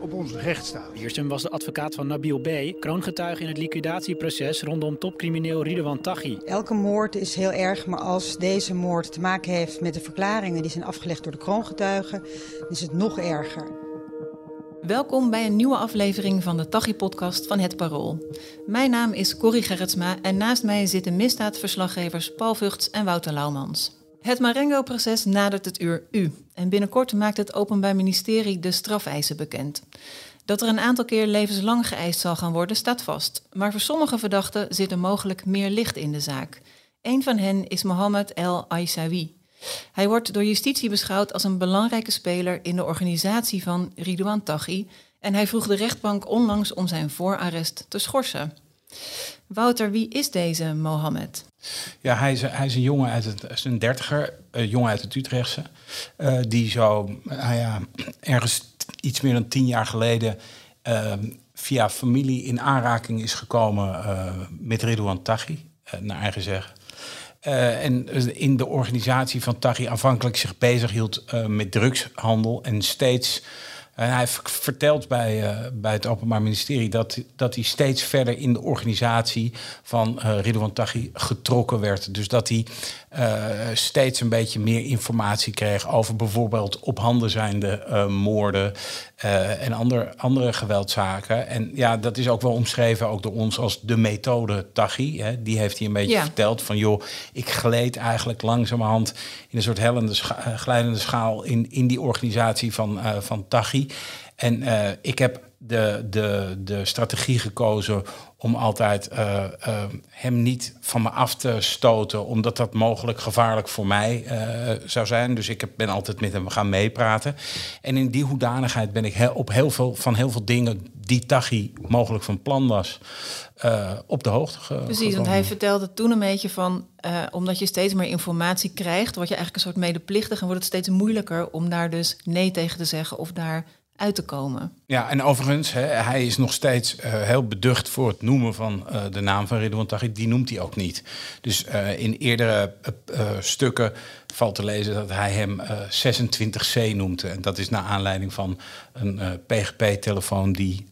op onze rechtsstaat. Wiersum was de advocaat van Nabil B., kroongetuige in het liquidatieproces rondom topcrimineel Ridwan Taghi. Elke moord is heel erg, maar als deze moord te maken heeft met de verklaringen die zijn afgelegd door de kroongetuigen, is het nog erger. Welkom bij een nieuwe aflevering van de Taghi-podcast van Het Parool. Mijn naam is Corrie Gerritsma en naast mij zitten misdaadverslaggevers Paul Vugts en Wouter Laumans. Het Marengo-proces nadert het uur U en binnenkort maakt het Openbaar Ministerie de strafeisen bekend. Dat er een aantal keer levenslang geëist zal gaan worden, staat vast. Maar voor sommige verdachten zit er mogelijk meer licht in de zaak. Een van hen is Mohammed El Aissawi. Hij wordt door justitie beschouwd als een belangrijke speler in de organisatie van Ridouan Taghi en hij vroeg de rechtbank onlangs om zijn voorarrest te schorsen. Wouter, wie is deze Mohammed? Ja, hij is, hij is een jongen uit het, een dertiger, een jongen uit het Utrechtse, uh, die zo, nou ja, ergens iets meer dan tien jaar geleden uh, via familie in aanraking is gekomen uh, met Ridouan Taghi, naar eigen zeggen. en in de organisatie van Taghi aanvankelijk zich bezig hield met drugshandel en steeds en hij vertelt bij, uh, bij het Openbaar Ministerie dat, dat hij steeds verder in de organisatie van uh, Ridwan Taghi getrokken werd. Dus dat hij uh, steeds een beetje meer informatie kreeg over bijvoorbeeld op handen zijnde moorden en andere, andere geweldzaken. En ja, dat is ook wel omschreven ook door ons als de methode Taghi. Hè. Die heeft hij een beetje ja. verteld van joh, ik gleed eigenlijk langzamerhand in een soort hellende scha glijdende schaal in, in die organisatie van, van Taghi. En uh, ik heb de, de, de strategie gekozen om altijd uh, uh, hem niet van me af te stoten, omdat dat mogelijk gevaarlijk voor mij zou zijn. Dus ik heb, ben altijd met hem gaan meepraten. En in die hoedanigheid ben ik heel, op heel veel, van heel veel dingen die Tachi mogelijk van plan was, op de hoogte ge Precies, want hij vertelde toen een beetje van, omdat je steeds meer informatie krijgt, word je eigenlijk een soort medeplichtig en wordt het steeds moeilijker om daar dus nee tegen te zeggen of daar uit te komen. Ja, en overigens, hè, hij is nog steeds uh, heel beducht voor het noemen van uh, de naam van Ridwan Taghi. Die noemt hij ook niet. Dus uh, in eerdere stukken valt te lezen dat hij hem 26C noemt. En dat is naar aanleiding van een PGP-telefoon die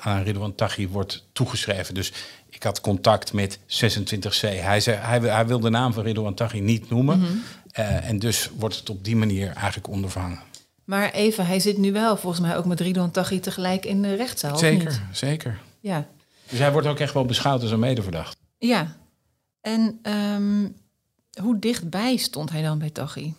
aan Ridwan Taghi wordt toegeschreven. Dus ik had contact met 26C. Hij, zei, hij, hij wil de naam van Ridwan Taghi niet noemen. Mm -hmm. en dus wordt het op die manier eigenlijk ondervangen. Maar even, hij zit nu wel volgens mij ook met Ridwan Taghi tegelijk in de rechtszaal. Zeker, zeker. Ja. Dus hij wordt ook echt wel beschouwd als een medeverdacht. Ja. En um, hoe dichtbij stond hij dan bij Taghi?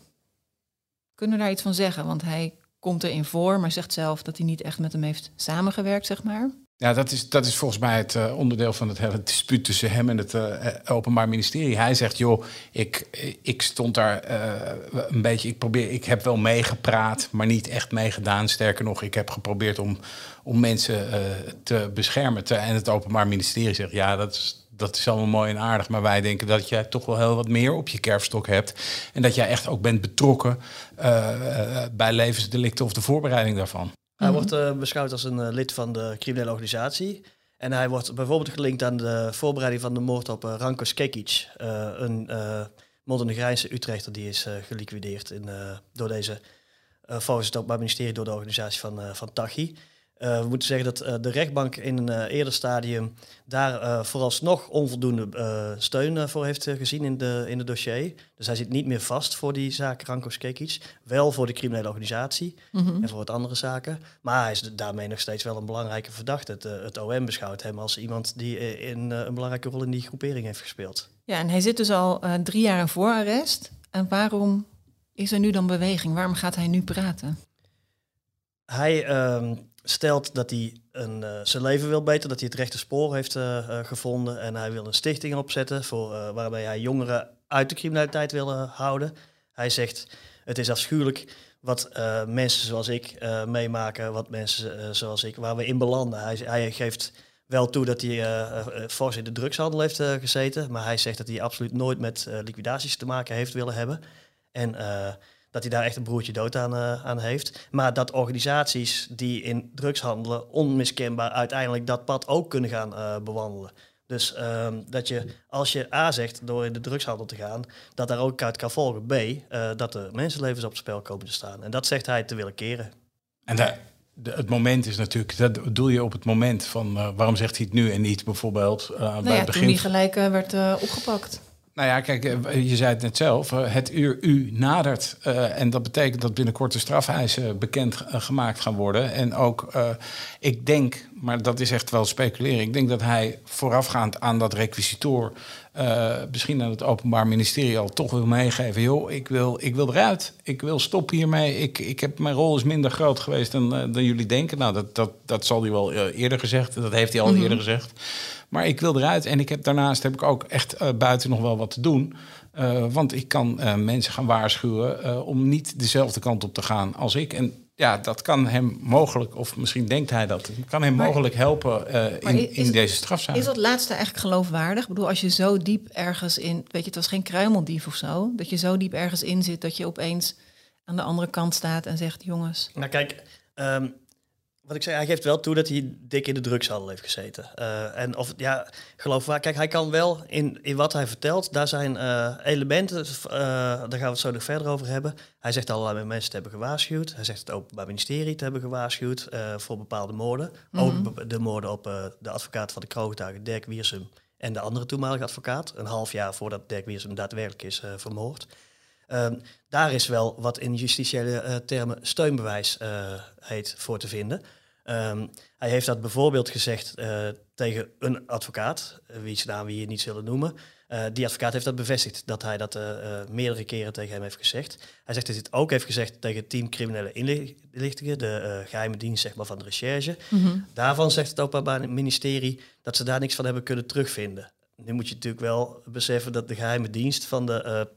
Kunnen we daar iets van zeggen? Want hij komt erin voor, maar zegt zelf dat hij niet echt met hem heeft samengewerkt, zeg maar. Ja, dat is, dat is volgens mij het uh, onderdeel van het hele dispuut tussen hem en het uh, Openbaar Ministerie. Hij zegt, joh, ik, ik stond daar uh, een beetje, ik, probeer, ik heb wel meegepraat, maar niet echt meegedaan. Sterker nog, ik heb geprobeerd om, om mensen te beschermen. Te, en het Openbaar Ministerie zegt, ja, dat is, dat is allemaal mooi en aardig. Maar wij denken dat jij toch wel heel wat meer op je kerfstok hebt. En dat jij echt ook bent betrokken bij levensdelicten of de voorbereiding daarvan. Hij wordt uh, beschouwd als een uh, lid van de criminele organisatie. En hij wordt bijvoorbeeld gelinkt aan de voorbereiding van de moord op uh, Ranko Skekic. een Montenegrijnse Utrechter die is geliquideerd in, door deze, volgens het Openbaar Ministerie, door de organisatie van, van Tachi. Uh, we moeten zeggen dat uh, de rechtbank in een uh, eerder stadium daar vooralsnog onvoldoende steun voor heeft gezien in, de, in het dossier. Dus hij zit niet meer vast voor die zaak Ranko Skekic. Wel voor de criminele organisatie mm -hmm. en voor wat andere zaken. Maar hij is daarmee nog steeds wel een belangrijke verdachte. Het, het OM beschouwt hem als iemand die in, een belangrijke rol in die groepering heeft gespeeld. Ja, en hij zit dus al drie jaar in voorarrest. En waarom is er nu dan beweging? Waarom gaat hij nu praten? Hij ehm, stelt dat hij een, uh, zijn leven wil beter, dat hij het rechte spoor heeft uh, uh, gevonden en hij wil een stichting opzetten voor, waarbij hij jongeren uit de criminaliteit wil houden. Hij zegt het is afschuwelijk wat mensen zoals ik meemaken, wat mensen zoals ik, waar we in belanden. Hij, hij geeft wel toe dat hij fors in de drugshandel heeft gezeten. Maar hij zegt dat hij absoluut nooit met liquidaties te maken heeft willen hebben. En dat hij daar echt een broertje dood aan, aan heeft. Maar dat organisaties die in drugs handelen onmiskenbaar uiteindelijk dat pad ook kunnen gaan bewandelen. Dus ehm, dat je, als je A zegt door in de drugshandel te gaan, dat daar ook uit kan volgen B, dat er mensenlevens op het spel komen te staan. En dat zegt hij te willen keren. En daar, de, het moment is natuurlijk, dat doel je op het moment van uh, waarom zegt hij het nu en niet bijvoorbeeld uh, nou bij ja, het begin. Toen die gelijk uh, werd opgepakt. Nou ja, kijk, je zei het net zelf, het uur U nadert. en dat betekent dat binnenkort de strafeisen bekend gemaakt gaan worden. En ook, ik denk, maar dat is echt wel speculeren, ik denk dat hij voorafgaand aan dat requisitoor uh, misschien aan het Openbaar Ministerie al toch wil meegeven. joh, ik wil, ik wil eruit. Ik wil stoppen hiermee. Ik, ik heb, mijn rol is minder groot geweest dan, uh, dan jullie denken. Nou, dat, dat, dat zal hij wel uh, eerder gezegd. Dat heeft hij al mm-hmm. eerder gezegd. Maar ik wil eruit. En ik heb, daarnaast heb ik ook echt buiten nog wel wat te doen. want ik kan mensen gaan waarschuwen om niet dezelfde kant op te gaan als ik. En ja, dat kan hem mogelijk, of misschien denkt hij dat, kan hem mogelijk helpen uh, in, in deze strafzaak. Is dat laatste eigenlijk geloofwaardig? Ik bedoel, als je zo diep ergens in, weet je, het was geen kruimeldief of zo, dat je zo diep ergens in zit dat je opeens aan de andere kant staat en zegt, jongens. Nou kijk, um, wat ik zei, hij geeft wel toe dat hij dik in de drugshandel heeft gezeten. Uh, en of ja, geloof waar. Kijk, hij kan wel in, in wat hij vertelt, daar zijn uh, elementen, uh, daar gaan we het zo nog verder over hebben. Hij zegt allerlei mensen te hebben gewaarschuwd. Hij zegt het Openbaar Ministerie te hebben gewaarschuwd voor bepaalde moorden. Mm -hmm. Ook de moorden op de advocaat van de kroongetuige Dirk Wiersum en de andere toenmalige advocaat. Een half jaar voordat Dirk Wiersum daadwerkelijk is vermoord. Ehm, daar is wel wat in justitiële termen steunbewijs heet voor te vinden. Um, hij heeft dat bijvoorbeeld gezegd uh, tegen een advocaat, uh, wie naam we hier niet zullen noemen. Uh, die advocaat heeft dat bevestigd, dat hij dat meerdere keren tegen hem heeft gezegd. Hij zegt dat hij het ook heeft gezegd tegen het team criminele inlichtingen, de geheime dienst zeg maar, van de recherche. Mm -hmm. Daarvan zegt het Openbaar Ministerie dat ze daar niks van hebben kunnen terugvinden. Nu moet je natuurlijk wel beseffen dat de geheime dienst van de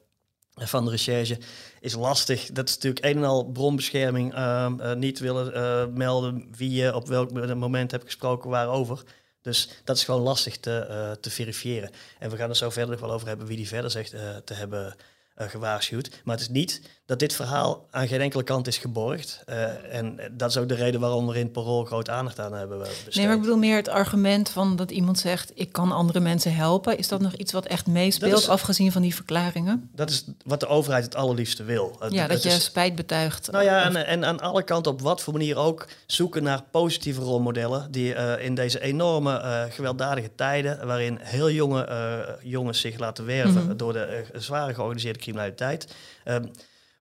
van de recherche is lastig. Dat is natuurlijk een en al bronbescherming. Uh, uh, niet willen uh, melden wie je op welk moment hebt gesproken waarover. Dus dat is gewoon lastig te, te verifiëren. En we gaan er zo verder nog wel over hebben wie die verder zegt te hebben gewaarschuwd. Maar het is niet dat dit verhaal aan geen enkele kant is geborgd. Uh, en dat is ook de reden waarom we in het parool groot aandacht aan hebben besteed. Nee, maar ik bedoel meer het argument van dat iemand zegt... ik kan andere mensen helpen. Is dat nog iets wat echt meespeelt, is, afgezien van die verklaringen? Dat is wat de overheid het allerliefste wil. Ja, dat je is, spijt betuigt. Nou ja, en, en, aan alle kanten op wat voor manier ook... zoeken naar positieve rolmodellen... die in deze enorme gewelddadige tijden... waarin heel jonge jongens zich laten werven... Mm -hmm. door de zware georganiseerde criminaliteit... Um,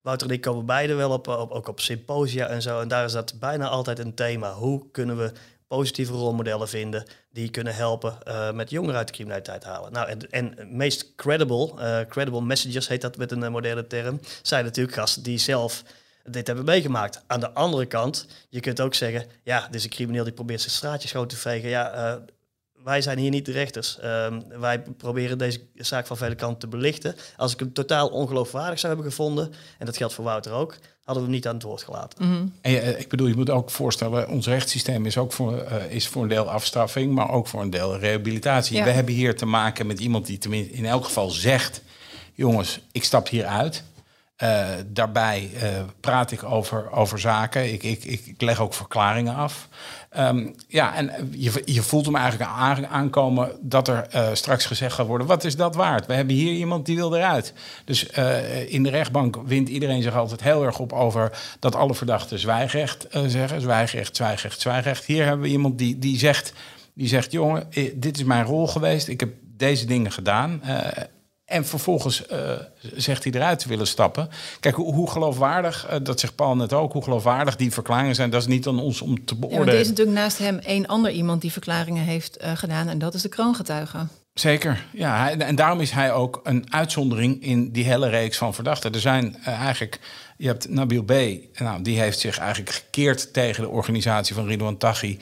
Wouter en ik komen beide wel op, op, ook op symposia en zo. En daar is dat bijna altijd een thema. Hoe kunnen we positieve rolmodellen vinden die kunnen helpen uh, met jongeren uit de criminaliteit halen. Nou, en, en meest credible, uh, credible messages heet dat met een uh, moderne term, zijn natuurlijk gasten die zelf dit hebben meegemaakt. Aan de andere kant, je kunt ook zeggen, ja, dit is een crimineel die probeert zijn straatje schoon te vegen. Ja, wij zijn hier niet de rechters. Um, wij proberen deze zaak van vele kanten te belichten. Als ik hem totaal ongeloofwaardig zou hebben gevonden, en dat geldt voor Wouter ook, hadden we hem niet aan het woord gelaten. Mm -hmm. En uh, ik bedoel, je moet ook voorstellen, ons rechtssysteem is ook voor, uh, is voor een deel afstraffing, maar ook voor een deel rehabilitatie. Ja. We hebben hier te maken met iemand die tenminste in elk geval zegt, jongens, ik stap hier uit. Uh, daarbij praat ik over, over zaken. Ik, ik, ik leg ook verklaringen af. Um, ja, en je, je voelt hem eigenlijk aankomen dat er uh, straks gezegd gaat worden: wat is dat waard? We hebben hier iemand die wil eruit. Dus in de rechtbank wint iedereen zich altijd heel erg op over dat alle verdachten zwijgrecht zeggen: zwijgrecht, zwijgrecht, zwijgrecht. Hier hebben we iemand die, die zegt: die zegt, jongen, dit is mijn rol geweest. Ik heb deze dingen gedaan. En vervolgens uh, zegt hij eruit te willen stappen. Kijk, hoe, hoe geloofwaardig, uh, dat zegt Paul net ook, hoe geloofwaardig die verklaringen zijn, dat is niet aan ons om te beoordelen. Ja, er is natuurlijk naast hem één ander iemand die verklaringen heeft uh, gedaan en dat is de kroongetuige. Zeker, ja. En daarom is hij ook een uitzondering in die hele reeks van verdachten. Er zijn eigenlijk, je hebt Nabil B., nou, die heeft zich eigenlijk gekeerd tegen de organisatie van Ridouan Taghi,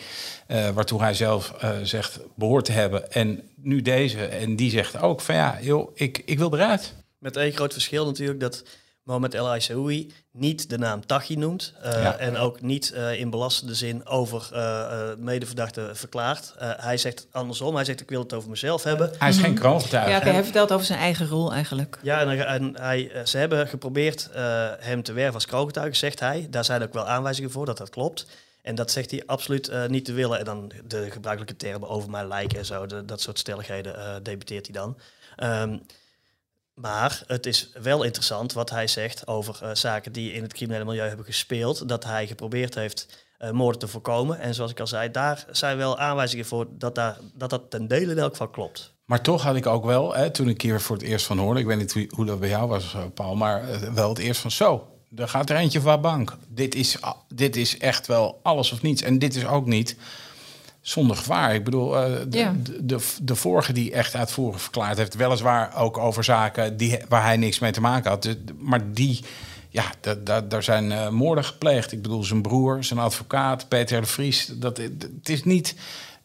waartoe hij zelf zegt behoort te hebben. En nu deze, en die zegt ook van ja, joh, ik, ik wil eruit. Met één groot verschil natuurlijk, dat Mohamed El Aissaoui niet de naam Taghi noemt. eh, Ja. En ook niet eh, in belastende zin over eh eh, medeverdachte verklaart. Eh, hij zegt andersom. Hij zegt ik wil het over mezelf hebben. Hij is geen kroongetuige. Ja, oké, hij vertelt over zijn eigen rol eigenlijk. Ja, en, en hij, ze hebben geprobeerd eh, hem te werven als kroongetuige, zegt hij. Daar zijn ook wel aanwijzingen voor dat dat klopt. En dat zegt hij absoluut eh, niet te willen. En dan de gebruikelijke termen over mij lijken en zo, dat soort stelligheden eh debuteert hij dan. Ehm, maar het is wel interessant wat hij zegt over eh, zaken die in het criminele milieu hebben gespeeld. Dat hij geprobeerd heeft moorden te voorkomen. En zoals ik al zei, daar zijn wel aanwijzingen voor dat daar, dat, dat ten dele in elk geval klopt. Maar toch had ik ook wel, hè, toen ik hier voor het eerst van hoorde... ik weet niet hoe, dat bij jou was, Paul... maar wel het eerst van zo, er gaat er eentje van bank. Dit is, dit is echt wel alles of niets. En dit is ook niet zonder gevaar. Ik bedoel, eh, de, Ja. de, de, de vorige die echt uitvoerig verklaard heeft... weliswaar ook over zaken die, waar hij niks mee te maken had. Maar die, ja, da- da- daar zijn eh, moorden gepleegd. Ik bedoel, zijn broer, zijn advocaat, Peter de Vries. Dat, het is niet...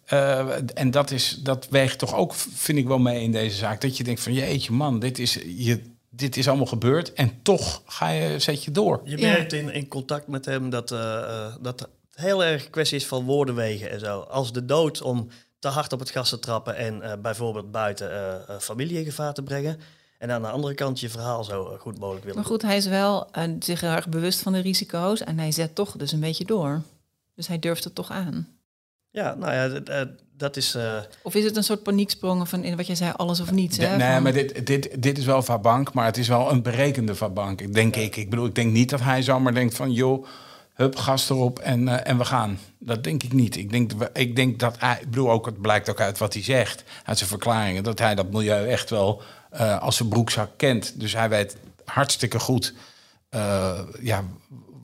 eh, en dat, is, dat weegt toch ook, vind ik wel mee in deze zaak. Dat je denkt van, jeetje man, dit is, je, dit is allemaal gebeurd. En toch ga je, zet je door. Je merkt in, in contact met hem dat, eh, eh, dat het heel erg een kwestie is van woorden wegen en zo. Als de dood om te hard op het gas te trappen en eh, bijvoorbeeld buiten eh, eh, familie in gevaar te brengen. En aan de andere kant je verhaal zo goed mogelijk willen Maar goed, hij is wel zich heel erg bewust van de risico's en hij zet toch dus een beetje door. Dus hij durft het toch aan. Ja, nou ja, dat is... eh, Of is het een soort panieksprongen van in wat jij zei, alles of niets? De- hè? nee, Van- maar dit, dit, dit is wel Vabank, maar het is wel een berekende Vabank, denk ik. Ik bedoel, ik denk niet dat hij zomaar denkt van, joh, hup, gas erop en, eh, en we gaan. Dat denk ik niet. Ik denk, ik denk dat hij, ik bedoel ook, het blijkt ook uit wat hij zegt, uit zijn verklaringen, dat hij dat milieu echt wel eh, als zijn broekzak kent. Dus hij weet hartstikke goed eh, ja,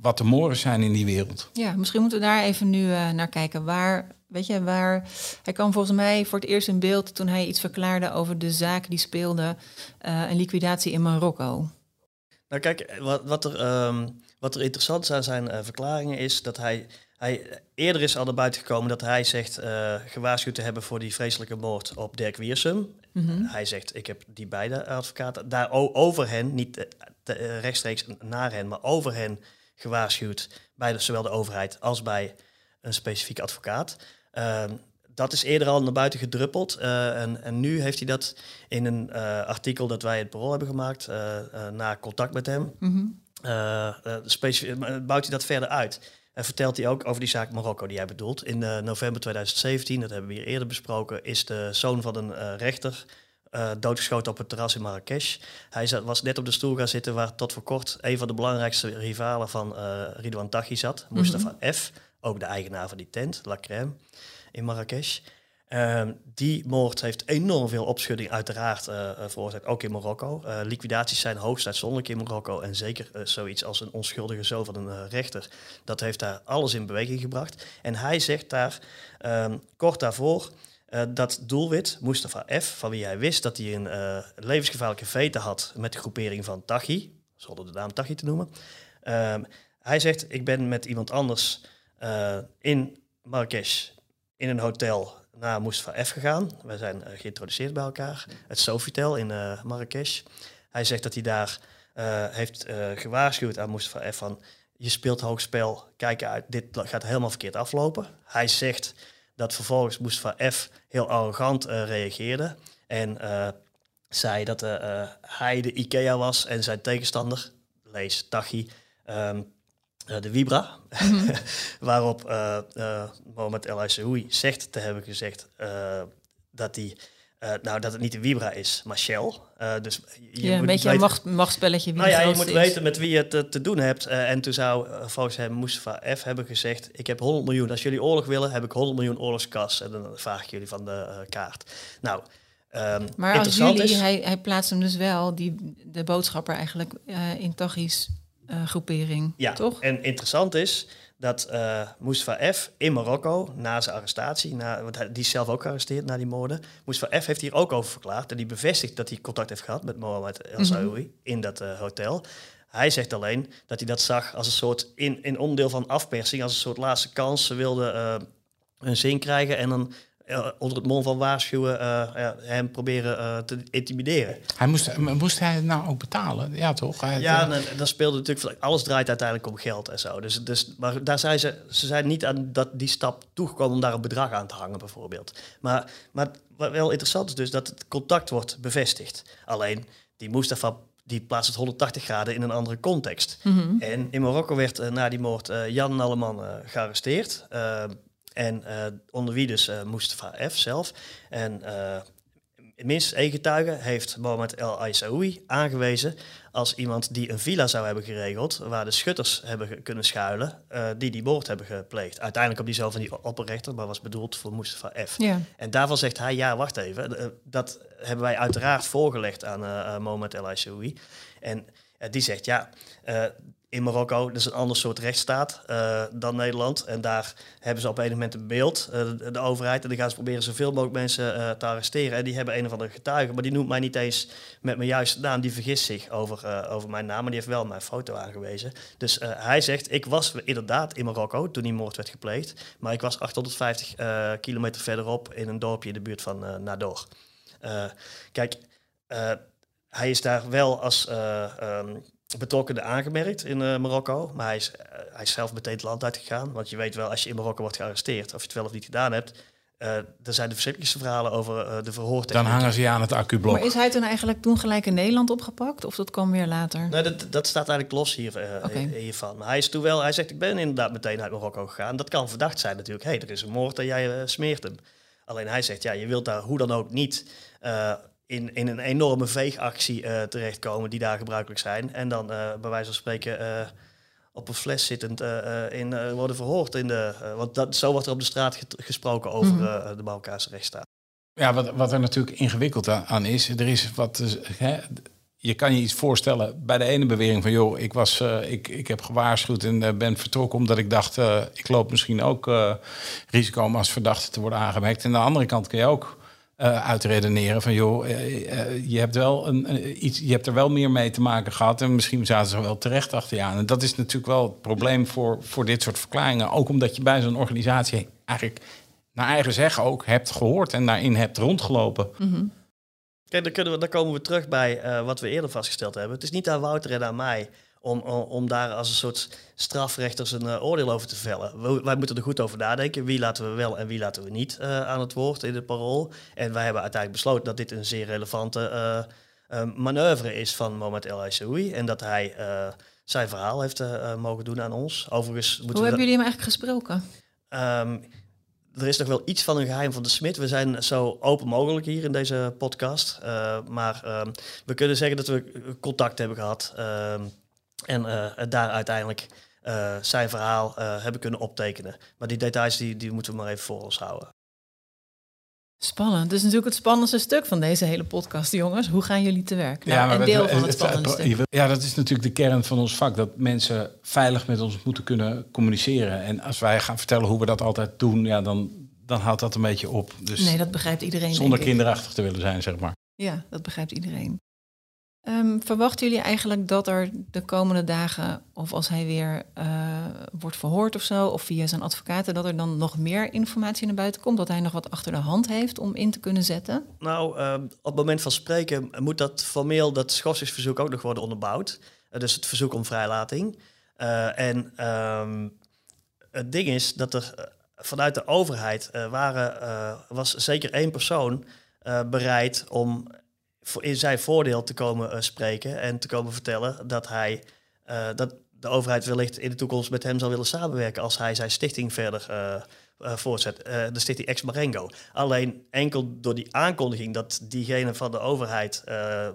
wat de moren zijn in die wereld. Ja, misschien moeten we daar even nu eh, naar kijken. Waar, weet je, waar... Hij kwam volgens mij voor het eerst in beeld toen hij iets verklaarde over de zaak die speelde, eh, een liquidatie in Marokko. Nou kijk, wat, wat, er, ehm, wat er interessant is aan zijn eh, verklaringen is dat hij, hij eerder is al naar buiten gekomen dat hij zegt eh, gewaarschuwd te hebben voor die vreselijke moord op Dirk Wiersum. Mhm. Hij zegt, ik heb die beide advocaten daar over hen, niet rechtstreeks naar hen, maar over hen gewaarschuwd bij de, zowel de overheid als bij een specifieke advocaat. Ehm, dat is eerder al naar buiten gedruppeld. eh, en, en nu heeft hij dat in een eh, artikel dat wij het Parool hebben gemaakt, eh, na contact met hem, Mhm. bouwt hij dat verder uit. En vertelt hij ook over die zaak Marokko die jij bedoelt. In november 2017, dat hebben we hier eerder besproken, is de zoon van een rechter doodgeschoten op het terras in Marrakesh. Hij zat, was net op de stoel gaan zitten waar tot voor kort een van de belangrijkste rivalen van Ridwan Taghi zat, Mustafa F. Ook de eigenaar van die tent, La Crème, in Marrakesh. Ehm, die moord heeft enorm veel opschudding uiteraard eh, eh, veroorzaakt, ook in Marokko. Eh, liquidaties zijn hoogst uitzonderlijk in Marokko en zeker zoiets als een onschuldige zoon van een rechter. Dat heeft daar alles in beweging gebracht. En hij zegt daar ehm, kort daarvoor dat doelwit, Mustafa F., van wie hij wist dat hij een levensgevaarlijke vete had met de groepering van Taghi, zonder de naam Taghi te noemen. Ehm, hij zegt, ik ben met iemand anders eh, in Marrakesh in een hotel naar Mustafa F gegaan. We zijn eh, geïntroduceerd bij elkaar. Het Sofitel in eh, Marrakesh. Hij zegt dat hij daar heeft gewaarschuwd aan Mustafa F van... je speelt hoog spel, kijk uit, dit gaat helemaal verkeerd aflopen. Hij zegt dat vervolgens Mustafa F heel arrogant reageerde. En zei dat hij de IKEA was en zijn tegenstander, lees Taghi, ehm, eh, de Vibra. Waarop eh eh Mohamed El Aissaoui zegt te hebben gezegd eh, dat, die, eh, nou, dat het niet de Vibra is, maar Shell. Eh, dus je Ja, een moet beetje een weten- macht, machtsspelletje. Wie nou ja, je moet is. weten met wie je het eh, te doen hebt. Eh, en toen zou eh, volgens hem Mustafa F. hebben gezegd... ik heb 100 miljoen. Als jullie oorlog willen, heb ik 100 miljoen oorlogskas. En dan vraag ik jullie van de eh, kaart. Nou, ehm, Maar als jullie, is... hij, hij plaatst hem dus wel, die, de boodschapper eigenlijk, eh, in Taghi's eh, groepering. Ja, toch? en interessant is dat eh Mustafa F. in Marokko, na zijn arrestatie, na, want hij, die is zelf ook gearresteerd na die moorden, Mustafa F. heeft hier ook over verklaard en die bevestigt dat hij contact heeft gehad met Mohamed El Saoui in dat eh, hotel. Hij zegt alleen dat hij dat zag als een soort in, in onderdeel van afpersing, als een soort laatste kans. Ze wilden hun zin krijgen en dan onder het mom van waarschuwen eh, ja, hem proberen eh, te intimideren. Hij moest, moest hij het nou ook betalen? Ja, toch? Hij, Ja, en, en dat speelde natuurlijk van- alles draait uiteindelijk om geld en zo. Dus, dus maar daar zijn ze, ze zijn niet aan dat, die stap toegekomen om daar een bedrag aan te hangen, bijvoorbeeld. Maar, maar wat wel interessant is dus dat het contact wordt bevestigd. Alleen die Mustafa die plaatst het 180 graden in een andere context. En in Marokko werd eh, na die moord eh, Jan Nalleman eh, gearresteerd. En eh, onder wie dus eh, Mustafa F. zelf. En eh, minstens één getuige heeft Mohamed El Aissaoui aangewezen als iemand die een villa zou hebben geregeld waar de schutters hebben kunnen schuilen die die moord hebben gepleegd. Uiteindelijk op die zo van die opperrechter, maar was bedoeld voor Mustafa F. Ja. En daarvan zegt hij, ja, wacht even, dat hebben wij uiteraard voorgelegd aan eh, Mohamed El Aissaoui. En die zegt, ja, in Marokko, dat is een ander soort rechtsstaat eh, dan Nederland. En daar hebben ze op een moment een beeld, eh, de, overheid. En dan gaan ze proberen zoveel mogelijk mensen eh, te arresteren. En die hebben een of andere getuige, maar die noemt mij niet eens met mijn juiste naam. Die vergist zich over, over mijn naam, maar die heeft wel mijn foto aangewezen. Dus hij zegt, ik was inderdaad in Marokko toen die moord werd gepleegd. Maar ik was 850 eh, kilometer verderop in een dorpje in de buurt van Nador. Kijk, hij is daar wel als eh, ehm, betrokkenen aangemerkt in eh, Marokko. Maar hij is, eh, hij is zelf meteen het land uitgegaan. Want je weet wel, als je in Marokko wordt gearresteerd, of je het wel of niet gedaan hebt, eh er zijn de verschrikkelijkste verhalen over eh, de verhoortechniek. Dan hangen ze je aan het accublok. Maar is hij toen eigenlijk toen gelijk in Nederland opgepakt? Of dat kwam weer later? Nee, dat, dat staat eigenlijk los hier, hiervan. Maar hij is toen wel, hij zegt, ik ben inderdaad meteen uit Marokko gegaan. Dat kan verdacht zijn natuurlijk. Hé, hey, er is een moord en jij smeert hem. Alleen hij zegt, ja, je wilt daar hoe dan ook niet eh, in, in een enorme veegactie eh, terechtkomen die daar gebruikelijk zijn. En dan eh, bij wijze van spreken eh, op een fles zittend eh, eh, in, eh, worden verhoord. In de, want dat, zo wordt er op de straat gesproken over Mhm. eh, de Marokkaanse rechtsstaat. Ja, wat, wat er natuurlijk ingewikkeld aan is, er is wat. Hè, je kan je iets voorstellen bij de ene bewering van joh, ik, was, eh, ik, ik heb gewaarschuwd en ben vertrokken omdat ik dacht, eh, ik loop misschien ook eh, risico om als verdachte te worden aangemerkt. En aan de andere kant kun je ook eh, uitredeneren van joh, eh, eh, je, hebt wel een, iets, je hebt er wel meer mee te maken gehad en misschien zaten ze wel terecht achter je aan. En dat is natuurlijk wel het probleem voor, voor dit soort verklaringen. Ook omdat je bij zo'n organisatie eigenlijk naar eigen zeggen ook hebt gehoord en daarin hebt rondgelopen. Mhm. Kijk, dan, kunnen we, dan komen we terug bij eh, wat we eerder vastgesteld hebben. Het is niet aan Wouter en aan mij om, om, daar als een soort strafrechters een eh, oordeel over te vellen. We- wij moeten er goed over nadenken. Wie laten we wel en wie laten we niet eh, aan het woord in het parool. En wij hebben uiteindelijk besloten dat dit een zeer relevante eh, manoeuvre is van Mohamed El Aissaoui. En dat hij zijn verhaal heeft mogen doen aan ons. Overigens moeten Hoe we hebben jullie hem eigenlijk gesproken? Ehm, er is nog wel iets van een geheim van de Smit. We zijn zo open mogelijk hier in deze podcast. Maar ehm, we kunnen zeggen dat we contact hebben gehad. ehm, en eh, daar uiteindelijk eh, zijn verhaal eh, hebben kunnen optekenen. Maar die details die, die moeten we maar even voor ons houden. Spannend. Dat is natuurlijk het spannendste stuk van deze hele podcast, jongens. Hoe gaan jullie te werk? Nou, maar een deel van het stuk. wil- Ja, dat is natuurlijk de kern van ons vak. Dat mensen veilig met ons moeten kunnen communiceren. En als wij gaan vertellen hoe we dat altijd doen, ja, dan, dan houdt dat een beetje op. Dus Nee, dat begrijpt iedereen. zonder ik. kinderachtig te willen zijn, zeg maar. Ja, dat begrijpt iedereen. Ehm, verwachten jullie eigenlijk dat er de komende dagen, of als hij weer eh, wordt verhoord of zo, of via zijn advocaten, dat er dan nog meer informatie naar buiten komt? Dat hij nog wat achter de hand heeft om in te kunnen zetten? Nou, ehm, op het moment van spreken moet dat formeel, dat schorsingsverzoek ook nog worden onderbouwd. Eh, dus het verzoek om vrijlating. Eh, en ehm, het ding is dat er vanuit de overheid waren, was zeker één persoon bereid om in zijn voordeel te komen eh, spreken en te komen vertellen dat hij eh, dat de overheid wellicht in de toekomst met hem zal willen samenwerken als hij zijn stichting verder eh, voortzet, de stichting Ex Marengo. Alleen enkel door die aankondiging dat diegene van de overheid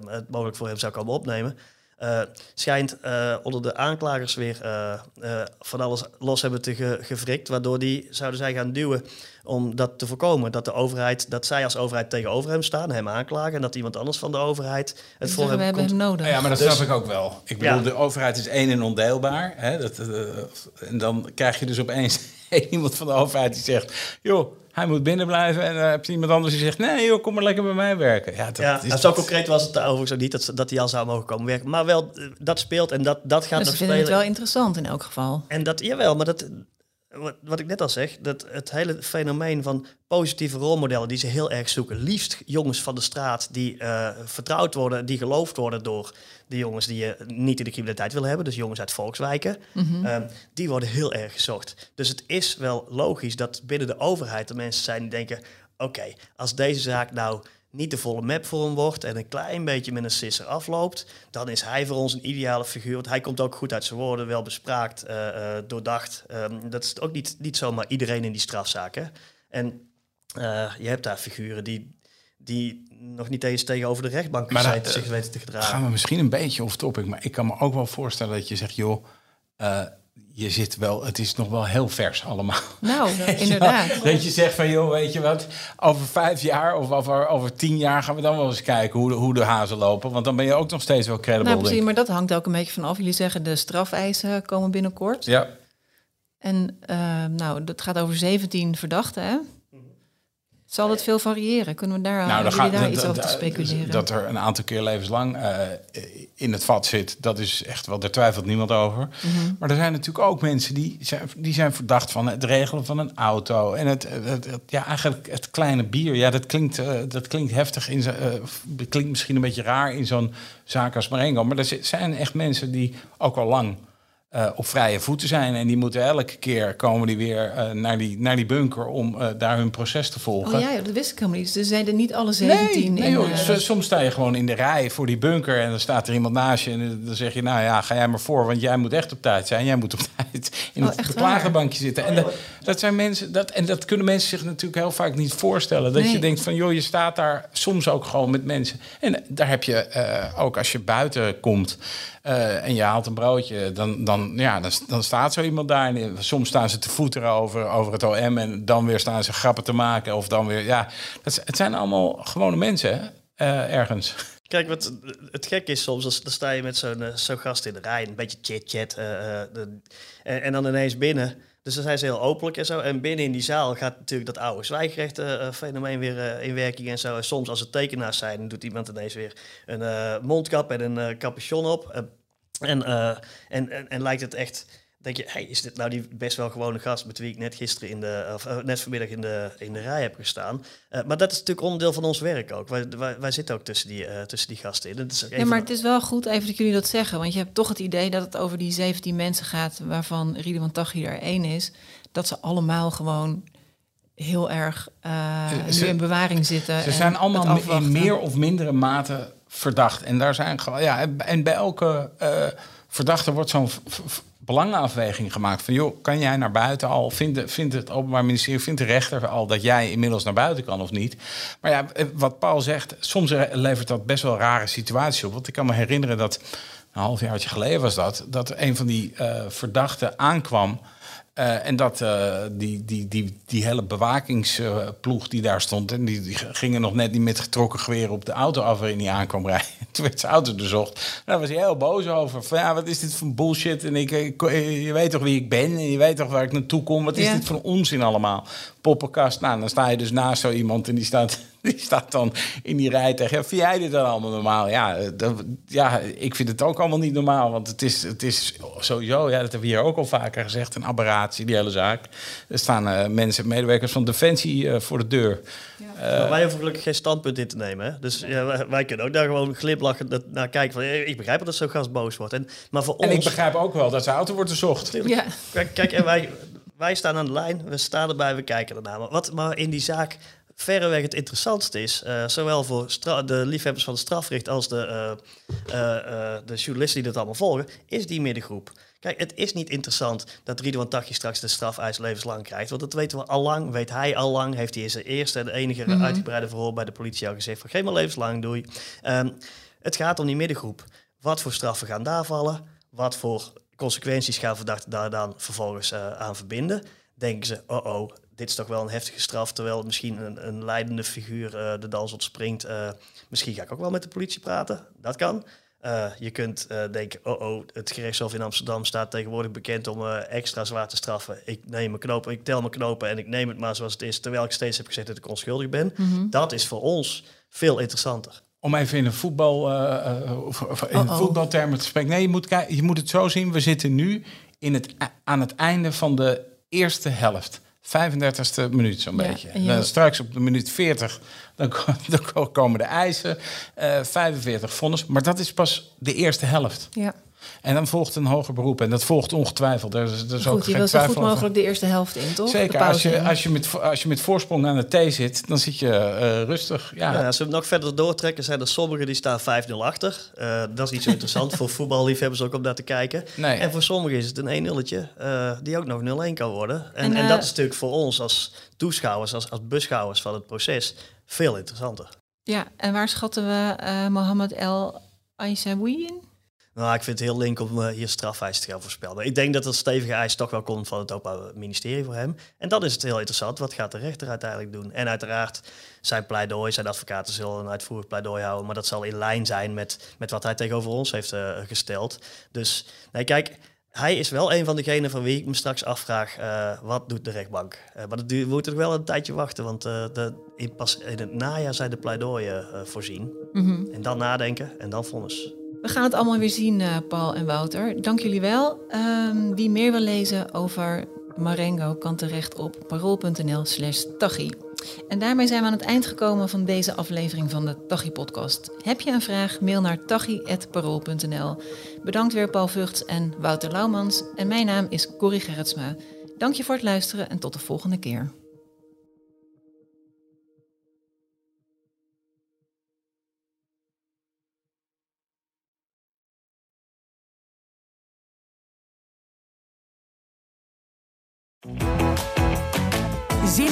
het mogelijk voor hem zou komen opnemen, eh, schijnt eh, onder de aanklagers weer eh, eh, van alles los hebben te ge gewrikt, waardoor die zouden zij gaan duwen om dat te voorkomen. Dat de overheid, dat zij als overheid tegenover hem staan, hem aanklagen, en dat iemand anders van de overheid het voor we hem hebben hem nodig. Ja, maar dat Dus- snap ik ook wel. Ik bedoel, Ja. de overheid is één en ondeelbaar. Hè? Dat, en dan krijg je dus opeens iemand van de overheid die zegt... joh, hij moet binnen blijven. En dan heb je iemand anders die zegt... nee joh, kom maar lekker bij mij werken. Ja, dat ja, is en zo concreet was het overigens ook niet dat, dat hij al zou mogen komen werken. Maar wel, eh, dat speelt en dat, dat gaat dus nog ze vinden het spelen. wel interessant in elk geval. En dat, jawel, maar dat, wat, wat ik net al zeg, dat het hele fenomeen van positieve rolmodellen die ze heel erg zoeken. Liefst jongens van de straat die uh, vertrouwd worden, die geloofd worden door de jongens die je niet in de criminaliteit wil hebben. Dus jongens uit volkswijken. Mhm. Um, die worden heel erg gezocht. Dus het is wel logisch dat binnen de overheid er mensen zijn die denken... oké, als deze zaak nou niet de volle map voor hem wordt en een klein beetje met een sisser afloopt, dan is hij voor ons een ideale figuur. Want hij komt ook goed uit zijn woorden, wel bespraakt, uh, uh, doordacht. Um, dat is ook niet, niet zomaar iedereen in die strafzaken. En uh, je hebt daar figuren die, die nog niet eens tegenover de rechtbank Maar zijn, dat, zich weten te gedragen. Gaan we misschien een beetje off topic, maar ik kan me ook wel voorstellen dat je zegt, joh, je zit wel, het is nog wel heel vers allemaal. Nou, inderdaad. Ja, dat je zegt van, joh, weet je wat, over vijf jaar of over, over tien jaar gaan we dan wel eens kijken hoe de, hoe de hazen lopen. Want dan ben je ook nog steeds wel credible. Nou, precies, maar dat hangt ook een beetje vanaf. Jullie zeggen de strafeisen komen binnenkort. Ja. En uh, nou, dat gaat over 17 verdachten, hè? Zal dat veel variëren? Kunnen we daar, nou, gaat, daar iets over te speculeren? Dat er een aantal keer levenslang uh, in het vat zit, dat is echt wel, daar twijfelt niemand over. Mm -hmm. Maar er zijn natuurlijk ook mensen die zijn, die zijn verdacht van het regelen van een auto. En het, het, het ja, eigenlijk het kleine bier, ja, dat klinkt, uh, dat klinkt heftig, in uh, klinkt misschien een beetje raar in zo'n zaak als Marengo. Maar er zijn echt mensen die ook al lang uh, op vrije voeten zijn. En die moeten elke keer komen die weer uh, naar, die, naar die bunker om uh, daar hun proces te volgen. Oh ja, dat wist ik helemaal niet. Dus zijn er niet alle 17 nee, nee, in, joh, Soms sta je gewoon in de rij voor die bunker en dan staat er iemand naast je. En dan zeg je, nou ja, ga jij maar voor, want jij moet echt op tijd zijn. Jij moet op tijd in oh, het beklagerbankje zitten. En dat, dat zijn mensen, dat, en dat kunnen mensen zich natuurlijk heel vaak niet voorstellen. Dat nee. je denkt van, joh, je staat daar soms ook gewoon met mensen. En daar heb je ook als je buiten komt. Uh, en je haalt een broodje, dan, dan, ja, dan, staat zo iemand daar. En soms staan ze te voeteren over, over het OM en dan weer staan ze grappen te maken. Of dan weer, ja, dat, het zijn allemaal gewone mensen uh, ergens. Kijk, wat het gek is soms, dan sta je met zo'n zo gast in de rij, een beetje chit-chat. En dan ineens binnen. Dus dan zijn ze heel openlijk en zo. En binnen in die zaal gaat natuurlijk dat oude zwijgrecht-fenomeen weer uh, in werking en zo. En soms als er tekenaars zijn, doet iemand ineens weer een uh, mondkap en een capuchon op. En, en, en, en lijkt het echt... Denk je, hey, is dit nou die best wel gewone gast met wie ik net gisteren in de, of net vanmiddag in de, in de rij heb gestaan? maar dat is natuurlijk onderdeel van ons werk ook. Wij, wij, wij zitten ook tussen die, tussen die gasten in. Dat is ja, maar het is wel goed even dat jullie dat zeggen. Want je hebt toch het idee dat het over die 17 mensen gaat... waarvan Ridwan Taghi er één is. Dat ze allemaal gewoon heel erg uh, ze, nu in bewaring zitten. Ze zijn allemaal in meer of mindere mate verdacht. En daar zijn gewoon, ja, en bij elke uh, verdachte wordt zo'n belangenafweging gemaakt. Van joh, kan jij naar buiten al? Vindt, vindt het Openbaar Ministerie, vindt de rechter al dat jij inmiddels naar buiten kan of niet? Maar ja, wat Paul zegt, soms levert dat best wel rare situaties op. Want ik kan me herinneren dat, een halfjaartje geleden was dat, dat een van die uh, verdachten aankwam. Uh, en dat uh, die, die, die, die hele bewakingsploeg die daar stond... en die, die, gingen nog net niet met getrokken geweer op de auto af... waarin hij aankwam rijden. Toen werd zijn auto doorzocht. Daar was hij heel boos over. Van ja, wat is dit voor bullshit? En ik, ik, je weet toch wie ik ben? En je weet toch waar ik naartoe kom? Wat is Ja. dit voor onzin allemaal? Poppenkast. Nou, dan sta je dus naast zo iemand... en die staat, die staat dan in die rij tegen... Ja, vind jij dit dan allemaal normaal? Ja, eh, dat, ja, ik vind het ook allemaal niet normaal. Want het is, het is sowieso... Ja, dat hebben we hier ook al vaker gezegd... een aberratie, die hele zaak. Er staan eh, mensen, medewerkers van Defensie eh, voor de deur. Maar wij hoeven gelukkig geen standpunt in te nemen. Hè? Dus ja, wij, wij kunnen ook daar gewoon glimlachend naar kijken. Van, ik begrijp dat zo'n gast boos wordt. En, maar voor En ons... ik begrijp ook wel dat zijn auto wordt gezocht. Ja. Kijk, kijk en wij, wij staan aan de lijn, we staan erbij, we kijken ernaar. Maar wat maar in die zaak verreweg het interessantste is, eh, zowel voor de liefhebbers van het strafrecht als de, eh, de journalisten die dat allemaal volgen, is die middengroep. Kijk, het is niet interessant dat Ridwan Taghi straks de strafeis levenslang krijgt. Want dat weten we al lang, weet hij al lang. Heeft hij in zijn eerste en enige Mhm. uitgebreide verhoor bij de politie al gezegd van geef maar levenslang, doei. Ehm, het gaat om die middengroep. Wat voor straffen gaan daar vallen? Wat voor consequenties gaan verdachten daar dan vervolgens aan verbinden? Denken ze, oh oh, dit is toch wel een heftige straf, terwijl misschien een, een leidende figuur eh, de dans ontspringt. Eh, misschien ga ik ook wel met de politie praten. Dat kan. Eh, je kunt eh, denken, oh oh, het gerechtshof in Amsterdam staat tegenwoordig bekend om eh, extra zwaar te straffen. Ik neem mijn knopen, ik tel mijn knopen en ik neem het maar zoals het is, terwijl ik steeds heb gezegd dat ik onschuldig ben. Mhm. Dat is voor ons veel interessanter. Om even in een, voetbal, eh, eh, of- of in voetbaltermen te spreken. Nee, je moet, je moet het zo zien. We zitten nu in het, aan het einde van de eerste helft. 35e minuut zo'n Ja, beetje. Dan straks op de minuut 40 dan, ko- dan komen de eisen. Eh 45 vonnis. Maar dat is pas de eerste helft. Ja. En dan volgt een hoger beroep. En dat volgt ongetwijfeld. Er is, er is ook Goed, je geen wil zo goed mogelijk de eerste helft in, toch? Zeker, als je, als, je met, als je met voorsprong aan de thee zit, dan zit je eh, rustig. Ja, Ja, als we hem nog verder doortrekken, zijn er sommigen die staan 5-0 achter. Eh, dat is niet zo interessant voor voetballiefhebbers ook om naar te kijken. Nee. En voor sommigen is het een 1-0'tje eh, die ook nog 0-1 kan worden. En, En, en, dat is natuurlijk voor ons als toeschouwers, als, als beschouwers van het proces, veel interessanter. Ja, en waar schatten we eh Mohammed El Aissaoui in? Nou, ik vind het heel link om eh, hier strafeis te gaan voorspellen. Maar ik denk dat er stevige eis toch wel komt van het Openbaar Ministerie voor hem. En dan is het heel interessant. Wat gaat de rechter uiteindelijk doen? En uiteraard zijn pleidooi, zijn advocaten zullen een uitvoerig pleidooi houden. Maar dat zal in lijn zijn met, met wat hij tegenover ons heeft eh, gesteld. Dus nee, kijk, hij is wel een van degenen van wie ik me straks afvraag, eh, wat doet de rechtbank? Maar dat duurt, we moeten nog wel een tijdje wachten, want de, in, pas in het najaar zijn de pleidooien voorzien. Mhm. En dan nadenken en dan vonnis. We gaan het allemaal weer zien, eh, Paul en Wouter. Dank jullie wel. Ehm, wie meer wil lezen over Marengo kan terecht op parool.nl slash tachi. En daarmee zijn we aan het eind gekomen van deze aflevering van de Tachi-podcast. Heb je een vraag? Mail naar tachi.parool.nl. Bedankt weer Paul Vugts en Wouter Laumans. En mijn naam is Corrie Gerritsma. Dank je voor het luisteren en tot de volgende keer.